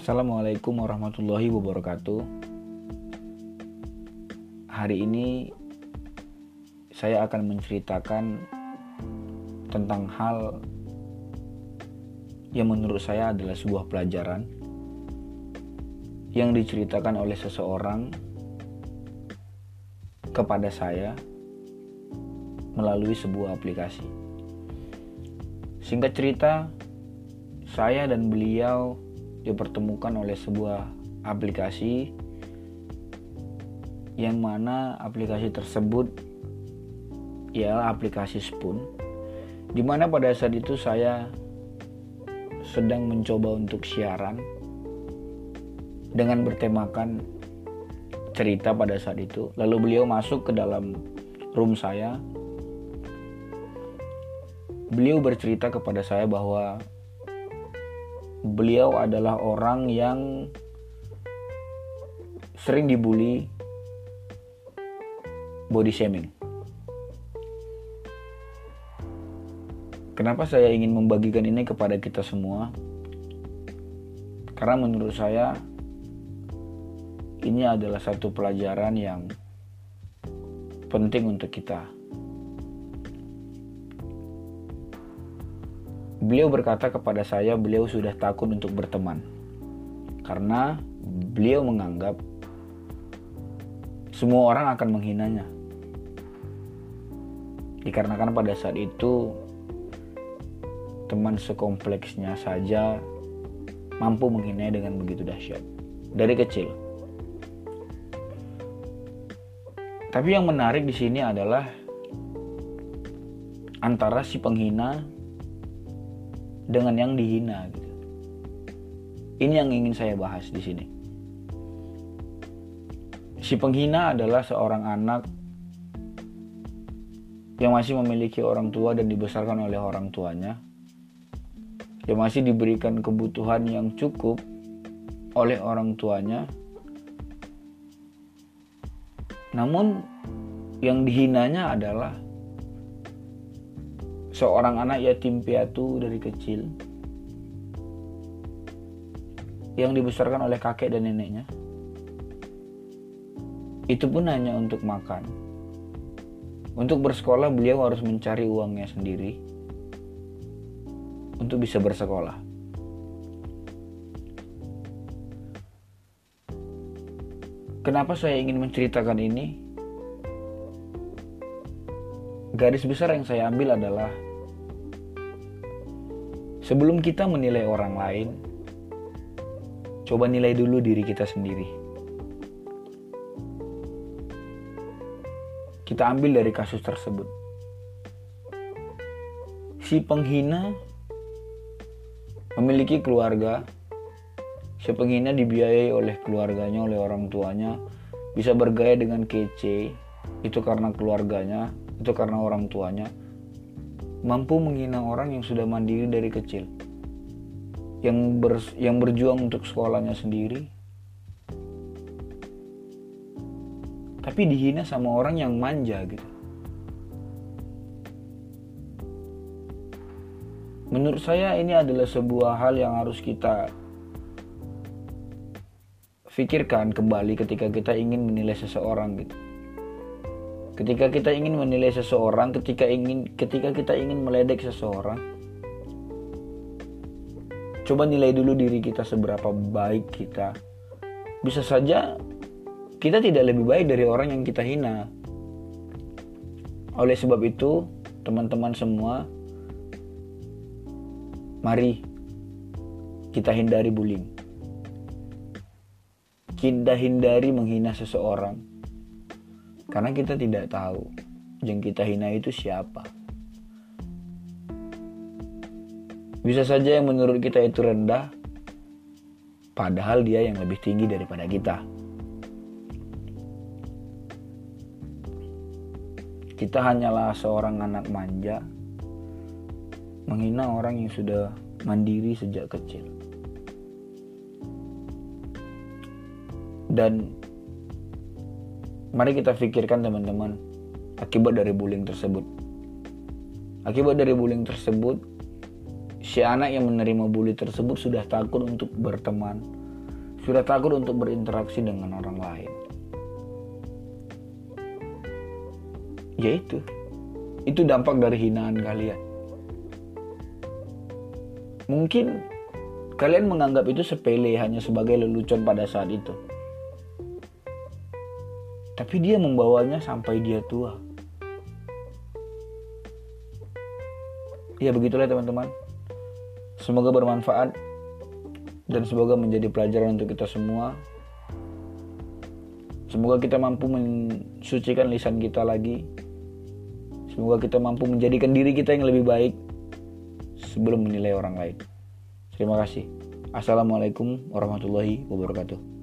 Assalamualaikum warahmatullahi wabarakatuh. Hari ini saya akan menceritakan tentang hal yang menurut saya adalah sebuah pelajaran yang diceritakan oleh seseorang kepada saya melalui sebuah aplikasi. Singkat cerita, saya dan beliau dipertemukan oleh sebuah aplikasi yang mana aplikasi tersebut ialah aplikasi Spoon di mana pada saat itu saya sedang mencoba untuk siaran dengan bertemakan cerita pada saat itu. Lalu beliau masuk ke dalam room saya. Beliau bercerita kepada saya bahwa beliau adalah orang yang sering dibully body shaming. Kenapa saya ingin membagikan ini kepada kita semua? Karena menurut saya ini adalah satu pelajaran yang penting untuk kita Beliau berkata kepada saya, beliau sudah takut untuk berteman karena beliau menganggap semua orang akan menghinanya. Dikarenakan pada saat itu teman sekompleksnya saja mampu menghinanya dengan begitu dahsyat dari kecil. Tapi yang menarik di sini adalah antara si penghina dengan yang dihina gitu. Ini yang ingin saya bahas di sini. Si penghina adalah seorang anak yang masih memiliki orang tua dan dibesarkan oleh orang tuanya. Yang masih diberikan kebutuhan yang cukup oleh orang tuanya. Namun yang dihinanya adalah seorang anak yatim piatu dari kecil yang dibesarkan oleh kakek dan neneknya. Itu pun hanya untuk makan. Untuk bersekolah beliau harus mencari uangnya sendiri untuk bisa bersekolah. Kenapa saya ingin menceritakan ini? Garis besar yang saya ambil adalah Sebelum kita menilai orang lain, coba nilai dulu diri kita sendiri. Kita ambil dari kasus tersebut. Si penghina memiliki keluarga. Si penghina dibiayai oleh keluarganya, oleh orang tuanya, bisa bergaya dengan kece. Itu karena keluarganya, itu karena orang tuanya mampu menghina orang yang sudah mandiri dari kecil. Yang ber, yang berjuang untuk sekolahnya sendiri. Tapi dihina sama orang yang manja gitu. Menurut saya ini adalah sebuah hal yang harus kita pikirkan kembali ketika kita ingin menilai seseorang gitu Ketika kita ingin menilai seseorang, ketika ingin ketika kita ingin meledek seseorang, coba nilai dulu diri kita seberapa baik kita. Bisa saja kita tidak lebih baik dari orang yang kita hina. Oleh sebab itu, teman-teman semua, mari kita hindari bullying. Kita hindari menghina seseorang karena kita tidak tahu yang kita hina itu siapa. Bisa saja yang menurut kita itu rendah, padahal dia yang lebih tinggi daripada kita. Kita hanyalah seorang anak manja, menghina orang yang sudah mandiri sejak kecil. Dan Mari kita pikirkan teman-teman akibat dari bullying tersebut. Akibat dari bullying tersebut, si anak yang menerima bully tersebut sudah takut untuk berteman, sudah takut untuk berinteraksi dengan orang lain. Ya itu, itu dampak dari hinaan kalian. Mungkin kalian menganggap itu sepele hanya sebagai lelucon pada saat itu. Tapi dia membawanya sampai dia tua. Ya begitulah teman-teman. Semoga bermanfaat dan semoga menjadi pelajaran untuk kita semua. Semoga kita mampu mensucikan lisan kita lagi. Semoga kita mampu menjadikan diri kita yang lebih baik sebelum menilai orang lain. Terima kasih. Assalamualaikum warahmatullahi wabarakatuh.